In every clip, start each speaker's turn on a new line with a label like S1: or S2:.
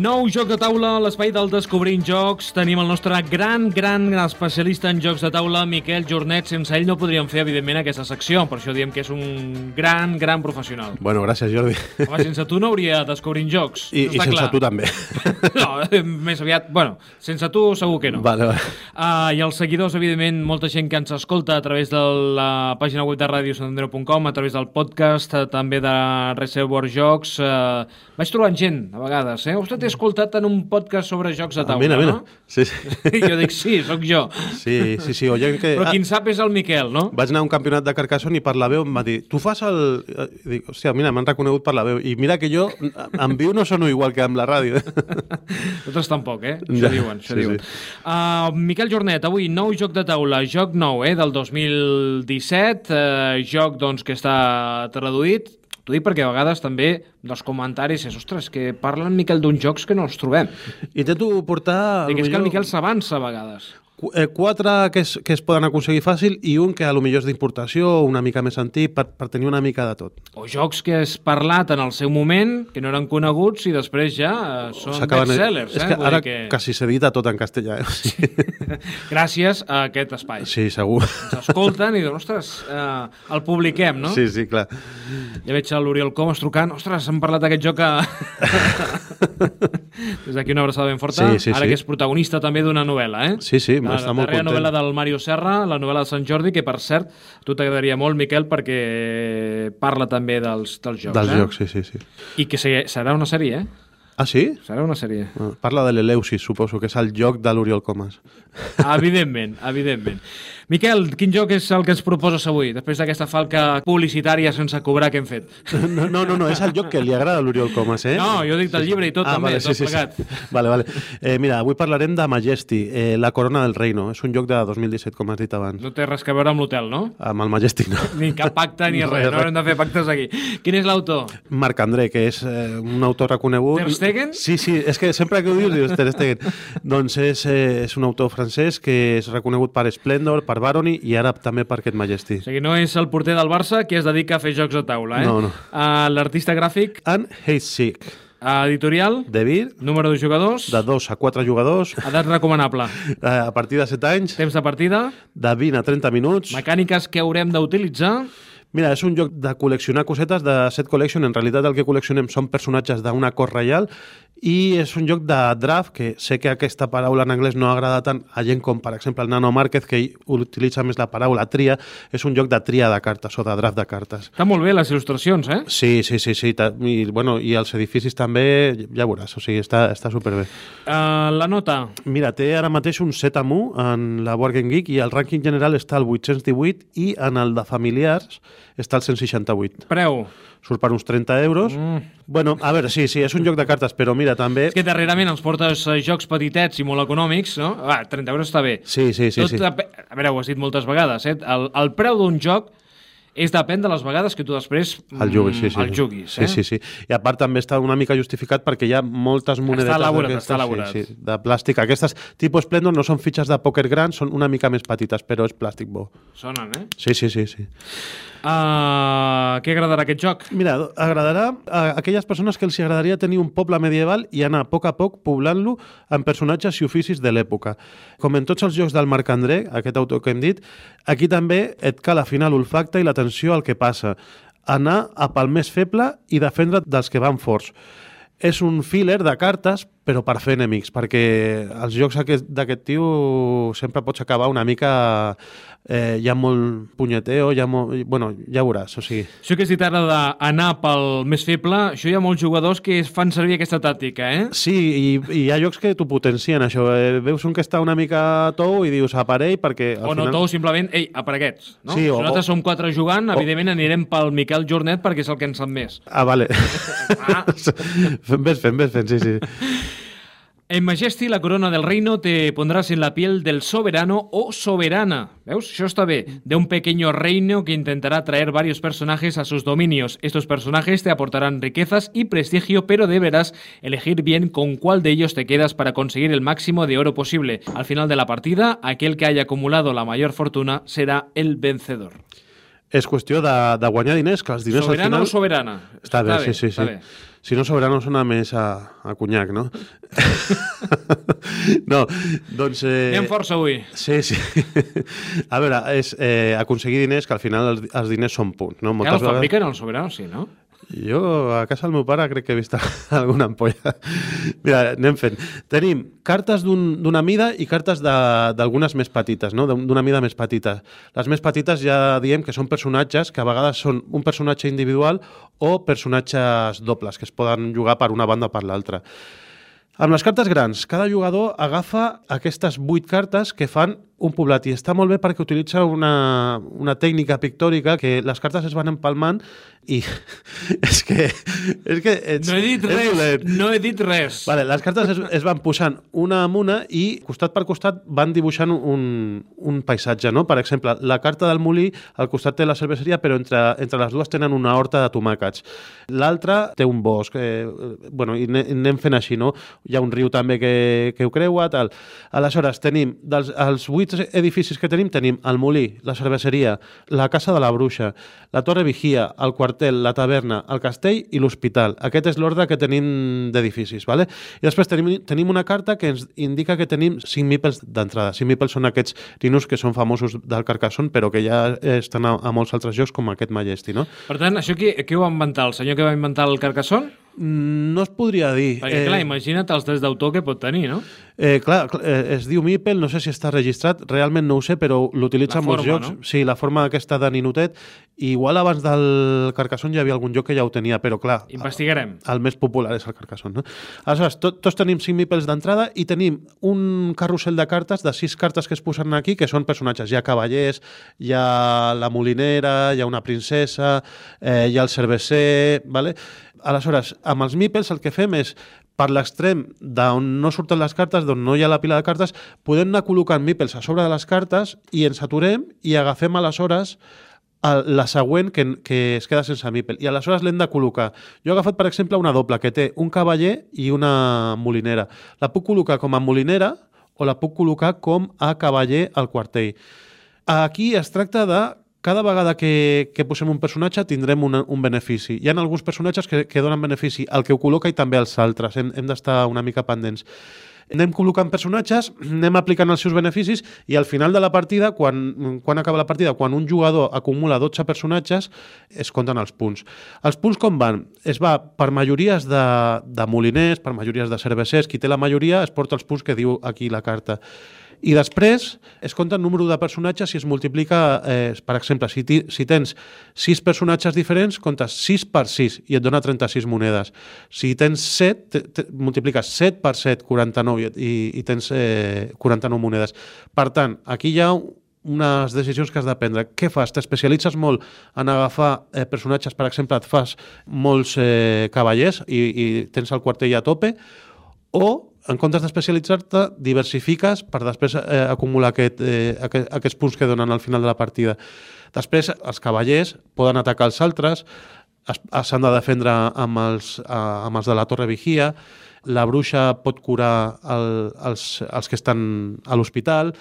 S1: nou joc de taula a l'espai del Descobrint Jocs. Tenim el nostre gran, gran especialista en jocs de taula, Miquel Jornet. Sense ell no podríem fer, evidentment, aquesta secció. Per això diem que és un gran, gran professional.
S2: Bueno, gràcies, Jordi.
S1: Home, sense tu no hauria Descobrint Jocs.
S2: I, i sense
S1: clar.
S2: tu també.
S1: No, més aviat... Bueno, sense tu segur que no.
S2: Vale, vale.
S1: Uh, I els seguidors, evidentment, molta gent que ens escolta a través de la pàgina web de radiosantandreu.com, a través del podcast, uh, també de Reservoir Jocs. Uh, vaig trobant gent, a vegades, eh? Ostres, escoltat en un podcast sobre jocs de taula,
S2: mira, mira.
S1: no?
S2: Sí, sí.
S1: Jo dic, sí, sóc jo.
S2: Sí, sí, sí. Oye, que...
S1: Però qui en sap és el Miquel, no?
S2: Vaig anar a un campionat de Carcassonne i per la veu em va dir tu fas el... eh, I dic, hòstia, mira, m'han reconegut per la veu. I mira que jo en viu no sono igual que amb la ràdio.
S1: Nosaltres tampoc, eh? Això
S2: Ja,
S1: diuen, això
S2: sí,
S1: diuen.
S2: sí.
S1: Uh, Miquel Jornet, avui nou joc de taula, joc nou, eh, del 2017, uh, joc doncs, que està traduït, T'ho dic perquè a vegades també dels comentaris és, ostres, que parlen Miquel d'uns jocs que no els trobem.
S2: Intento portar...
S1: Dic, és que el
S2: millor,
S1: Miquel s'avança a vegades.
S2: Eh, Quatre que es, que es poden aconseguir fàcil i un que a lo millor és d'importació, una mica més antic, per, per tenir una mica de tot.
S1: O jocs que has parlat en el seu moment, que no eren coneguts i després ja eh, són bestsellers.
S2: És
S1: Eh?
S2: que
S1: Vull
S2: ara
S1: que...
S2: quasi s'edita tot en castellà. Eh? O sigui,
S1: Gràcies a aquest espai.
S2: sí, segur.
S1: Ens escolten i diuen, ostres, eh, el publiquem, no?
S2: Sí, sí, clar.
S1: Ja veig l'Oriol Comas trucant. Ostres, hem parlat d'aquest joc a... Des d'aquí una abraçada ben forta.
S2: Sí, sí,
S1: Ara
S2: sí.
S1: que és protagonista també d'una novel·la, eh?
S2: Sí, sí,
S1: la,
S2: està molt content.
S1: novel·la del Mario Serra, la novel·la de Sant Jordi, que per cert, a tu t'agradaria molt, Miquel, perquè parla també dels, dels jocs,
S2: Dels
S1: eh?
S2: jocs, sí, sí, sí.
S1: I que se- serà una sèrie, eh?
S2: Ah, sí?
S1: Serà una sèrie.
S2: Ah, Parla de l'Eleusis, suposo, que és el joc de l'Oriol Comas.
S1: Evidentment, evidentment. Miquel, quin joc és el que ens proposes avui, després d'aquesta falca publicitària sense cobrar que hem fet?
S2: No, no, no, no és el joc que li agrada a l'Oriol Comas, eh?
S1: No, jo dic del llibre i tot
S2: ah,
S1: també,
S2: vale,
S1: tot
S2: sí, sí,
S1: plegat.
S2: Sí. Vale, vale. Eh, mira, avui parlarem de Majesty, eh, la corona del reino. És un joc de 2017, com has dit abans.
S1: No té res que veure amb l'hotel, no?
S2: Amb el Majesty, no.
S1: Ni cap pacte ni
S2: Res,
S1: res, no haurem de fer pactes aquí. Quin és l'autor?
S2: Marc André, que és eh, un autor reconegut...
S1: Ter Stegen?
S2: Sí, sí, és que sempre que ho dius, dius Ter Stegen. doncs és, eh, és un autor francès que és reconegut per Splendor, per Barony i ara també per aquest Majesty.
S1: O sigui, no és el porter del Barça qui es dedica a fer jocs de taula, eh?
S2: No, no.
S1: Uh, L'artista gràfic,
S2: Hate Sick,
S1: uh, editorial,
S2: de Vir,
S1: número de jugadors,
S2: de 2 a 4 jugadors,
S1: edat recomanable,
S2: eh, a partir de 7 anys,
S1: temps de partida,
S2: de 20 a 30 minuts.
S1: mecàniques que haurem d'utilitzar,
S2: Mira, és un joc de col·leccionar cosetes de set collection. En realitat el que col·leccionem són personatges d'una cort reial i és un joc de draft, que sé que aquesta paraula en anglès no agrada tant a gent com, per exemple, el Nano Márquez, que utilitza més la paraula tria. És un joc de tria de cartes o de draft de cartes.
S1: Està molt bé les il·lustracions, eh?
S2: Sí, sí, sí, sí. I, bueno, i els edificis també, ja veuràs, o sigui, està, està superbé.
S1: Uh, la nota,
S2: Mira, té ara mateix un 7 amb 1 en la Board Game Geek i el rànquing general està al 818 i en el de familiars està al 168.
S1: preu.
S2: Surt per uns 30 euros. Mm. Bueno, a veure, sí, sí, és un joc de cartes, però mira, també...
S1: És que darrerament ens portes eh, jocs petitets i molt econòmics, no? Va, 30 euros està bé.
S2: Sí, sí, sí.
S1: Tot
S2: sí.
S1: dep- A veure, ho has dit moltes vegades, eh? El, el preu d'un joc és depèn de les vegades que tu després
S2: El juguis, sí, sí.
S1: el juguis.
S2: Sí,
S1: Eh?
S2: sí, sí. I a part també està una mica justificat perquè hi ha moltes monedetes
S1: elaborat,
S2: d'aquestes,
S1: està elaborat.
S2: Sí, sí, de plàstic. Aquestes tipus Splendor no són fitxes de pòquer grans, són una mica més petites, però és plàstic bo.
S1: Sonen, eh?
S2: Sí, sí, sí, sí.
S1: Uh, què agradarà aquest joc?
S2: Mira, agradarà a aquelles persones que els agradaria tenir un poble medieval i anar a poc a poc poblant-lo amb personatges i oficis de l'època. Com en tots els jocs del Marc André, aquest autor que hem dit, aquí també et cal afinar l'olfacte i l'atenció al que passa. Anar a pel més feble i defendre dels que van forts. És un filler de cartes, però per fer enemics, perquè els jocs aquest- d'aquest tio sempre pots acabar una mica... Eh, hi ha molt punyeteo, hi ha molt... Bueno, ja veuràs, o sigui...
S1: Això que has dit ara d'anar pel més feble, això hi ha molts jugadors que es fan servir aquesta tàctica, eh?
S2: Sí, i, i hi ha jocs que t'ho potencien, això. Eh, veus un que està una mica tou i dius aparell perquè... Al
S1: O no,
S2: final...
S1: tou simplement, ei, apareguets, no?
S2: Sí,
S1: si
S2: o-
S1: nosaltres
S2: o-
S1: som quatre jugant, evidentment anirem pel Miquel Jornet perquè és el que en sap més.
S2: Ah, vale.
S1: Ah.
S2: fem bé, fem bé, fem, sí, sí.
S1: En Majesty, la corona del reino te pondrás en la piel del soberano o soberana. ¿Veus? Això està bé. De un pequeño reino que intentará traer varios personajes a sus dominios. Estos personajes te aportarán riquezas y prestigio, pero deberás elegir bien con cuál de ellos te quedas para conseguir el máximo de oro posible. Al final de la partida, aquel que haya acumulado la mayor fortuna será el vencedor.
S2: És qüestió de, de guanyar diners, que els diners
S1: Soberano
S2: al
S1: o
S2: final...
S1: soberana?
S2: Està bé, sí, sí, sí.
S1: bé.
S2: Si no, Soberano sona més a, a conyac, no? no, doncs... Eh...
S1: Anem força avui.
S2: Sí, sí. A veure, és eh, aconseguir diners, que al final els, els diners són punts, no?
S1: ja el fabriquen, el Soberano, sí, no?
S2: Jo a casa del meu pare crec que he vist alguna ampolla. Mira, anem fent. Tenim cartes d'una un, mida i cartes d'algunes més petites, no? d'una mida més petita. Les més petites ja diem que són personatges que a vegades són un personatge individual o personatges dobles, que es poden jugar per una banda o per l'altra. Amb les cartes grans, cada jugador agafa aquestes vuit cartes que fan un poblat i està molt bé perquè utilitza una, una tècnica pictòrica que les cartes es van empalmant i és que... És que ets,
S1: no he dit res, dolent. no he dit res.
S2: Vale, les cartes es, es van posant una amb una i costat per costat van dibuixant un, un paisatge, no? Per exemple, la carta del molí al costat té la cerveseria però entre, entre les dues tenen una horta de tomàquets. L'altra té un bosc, eh, bueno, i anem fent així, no? Hi ha un riu també que, que ho creua, tal. Aleshores, tenim dels els vuit petits edificis que tenim, tenim el Molí, la cerveseria, la Casa de la Bruixa, la Torre Vigia, el quartel, la taverna, el castell i l'hospital. Aquest és l'ordre que tenim d'edificis. ¿vale? I després tenim, tenim una carta que ens indica que tenim 5 mipels d'entrada. 5 mipels són aquests rinos que són famosos del Carcassonne, però que ja estan a, a molts altres jocs, com aquest Majesty. No?
S1: Per tant, això qui, qui ho va inventar? El senyor que va inventar el Carcassonne?
S2: Mm, no es podria dir.
S1: Perquè, clar, eh, imagina't els drets d'autor que pot tenir, no?
S2: Eh, clar, eh, es diu Mipel, no sé si està registrat, realment no ho sé, però l'utilitza en molts jocs. No? Sí, la forma aquesta de ninotet. Igual abans del Carcassonne hi havia algun joc que ja ho tenia, però clar...
S1: Investigarem.
S2: El, el més popular és el Carcassonne, no? Aleshores, tot, tots tenim 5 Mipels d'entrada i tenim un carrusel de cartes, de 6 cartes que es posen aquí, que són personatges. Hi ha cavallers, hi ha la molinera, hi ha una princesa, eh, hi ha el cerveser... Vale? Aleshores, amb els Mipels el que fem és per l'extrem d'on no surten les cartes, d'on no hi ha la pila de cartes, podem anar col·locant Mipels a sobre de les cartes i ens aturem i agafem aleshores la següent que, que es queda sense Mipel. I aleshores l'hem de col·locar. Jo he agafat, per exemple, una doble que té un cavaller i una molinera. La puc col·locar com a molinera o la puc col·locar com a cavaller al quartell. Aquí es tracta de cada vegada que, que posem un personatge tindrem un, un benefici. Hi ha alguns personatges que, que donen benefici al que ho col·loca i també als altres. Hem, hem d'estar una mica pendents. Anem col·locant personatges, anem aplicant els seus beneficis i al final de la partida, quan, quan acaba la partida, quan un jugador acumula 12 personatges, es compten els punts. Els punts com van? Es va per majories de, de moliners, per majories de cervesers, qui té la majoria es porta els punts que diu aquí la carta. I després es compta el número de personatges i es multiplica, eh, per exemple, si, ti, si tens 6 personatges diferents, comptes 6 per 6 i et dona 36 monedes. Si tens 7, te, te, multipliques 7 per 7, 49, i, i tens eh, 49 monedes. Per tant, aquí hi ha unes decisions que has de prendre. Què fas? T'especialitzes molt en agafar eh, personatges, per exemple, et fas molts eh, cavallers i, i tens el quartell a tope, o en comptes d'especialitzar-te, diversifiques per després eh, acumular aquest, eh, aquest, aquests punts que donen al final de la partida. Després, els cavallers poden atacar els altres, s'han de defendre amb els, eh, amb els de la torre vigia, la bruixa pot curar el, els, els que estan a l'hospital,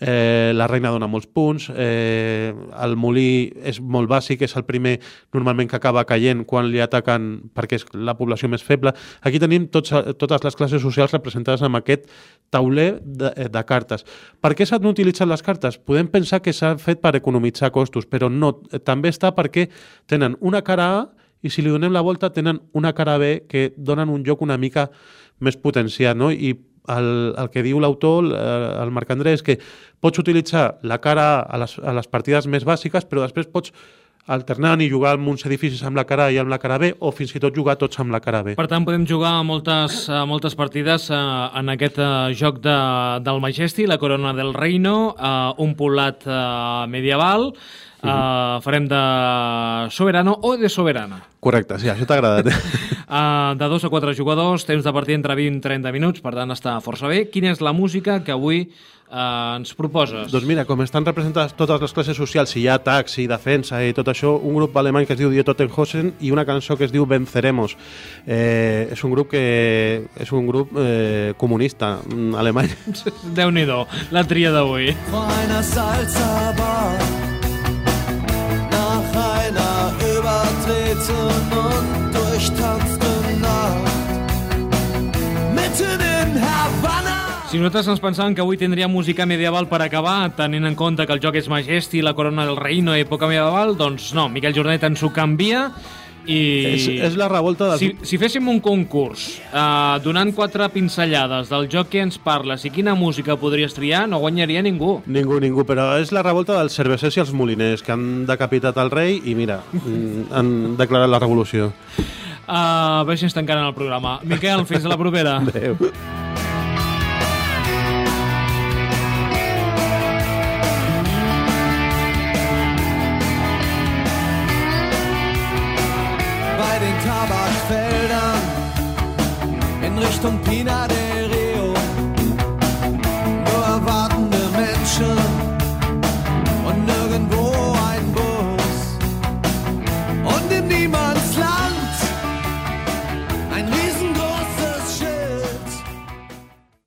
S2: eh, la reina dona molts punts, eh, el molí és molt bàsic, és el primer normalment que acaba caient quan li ataquen perquè és la població més feble. Aquí tenim tots, totes les classes socials representades amb aquest tauler de, de cartes. Per què s'han utilitzat les cartes? Podem pensar que s'ha fet per economitzar costos, però no, també està perquè tenen una cara A i si li donem la volta tenen una cara B que donen un joc una mica més potenciat, no? I el, el que diu l'autor, el Marc André, és que pots utilitzar la cara a les, a les partides més bàsiques, però després pots alternant i jugar amb uns edificis amb la cara A i amb la cara B o fins i tot jugar tots amb la cara B.
S1: Per tant, podem jugar a moltes, a moltes partides uh, en aquest uh, joc de, del Majesty, la Corona del Reino, uh, un poblat uh, medieval, Uh, farem de soberano o de soberana.
S2: Correcte, sí, això t'ha agradat.
S1: uh, de dos a quatre jugadors, temps de partida entre 20 i 30 minuts, per tant està força bé. Quina és la música que avui uh, ens proposes?
S2: Doncs mira, com estan representades totes les classes socials, si hi ha taxi, defensa i tot això, un grup alemany que es diu Die Totenhausen i una cançó que es diu Venceremos. Eh, és un grup que és un grup eh, comunista mm, alemany.
S1: Déu-n'hi-do, la tria d'avui. Feiner salsa Si nosaltres ens pensàvem que avui tindria música medieval per acabar, tenint en compte que el joc és Majesti, la corona del reino, època medieval, doncs no, Miquel Jornet ens ho canvia i...
S2: És, és la revolta dels...
S1: Si, si féssim un concurs uh, donant quatre pinzellades del joc que ens parles i quina música podries triar, no guanyaria ningú.
S2: Ningú, ningú, però és la revolta dels cervesers i els moliners que han decapitat el rei i mira, mm, han declarat la revolució.
S1: Uh, a veure si ens tancaren el programa. Miquel, fins a la propera.
S2: Adéu.
S3: Den Tabakfeldern in Richtung Pina de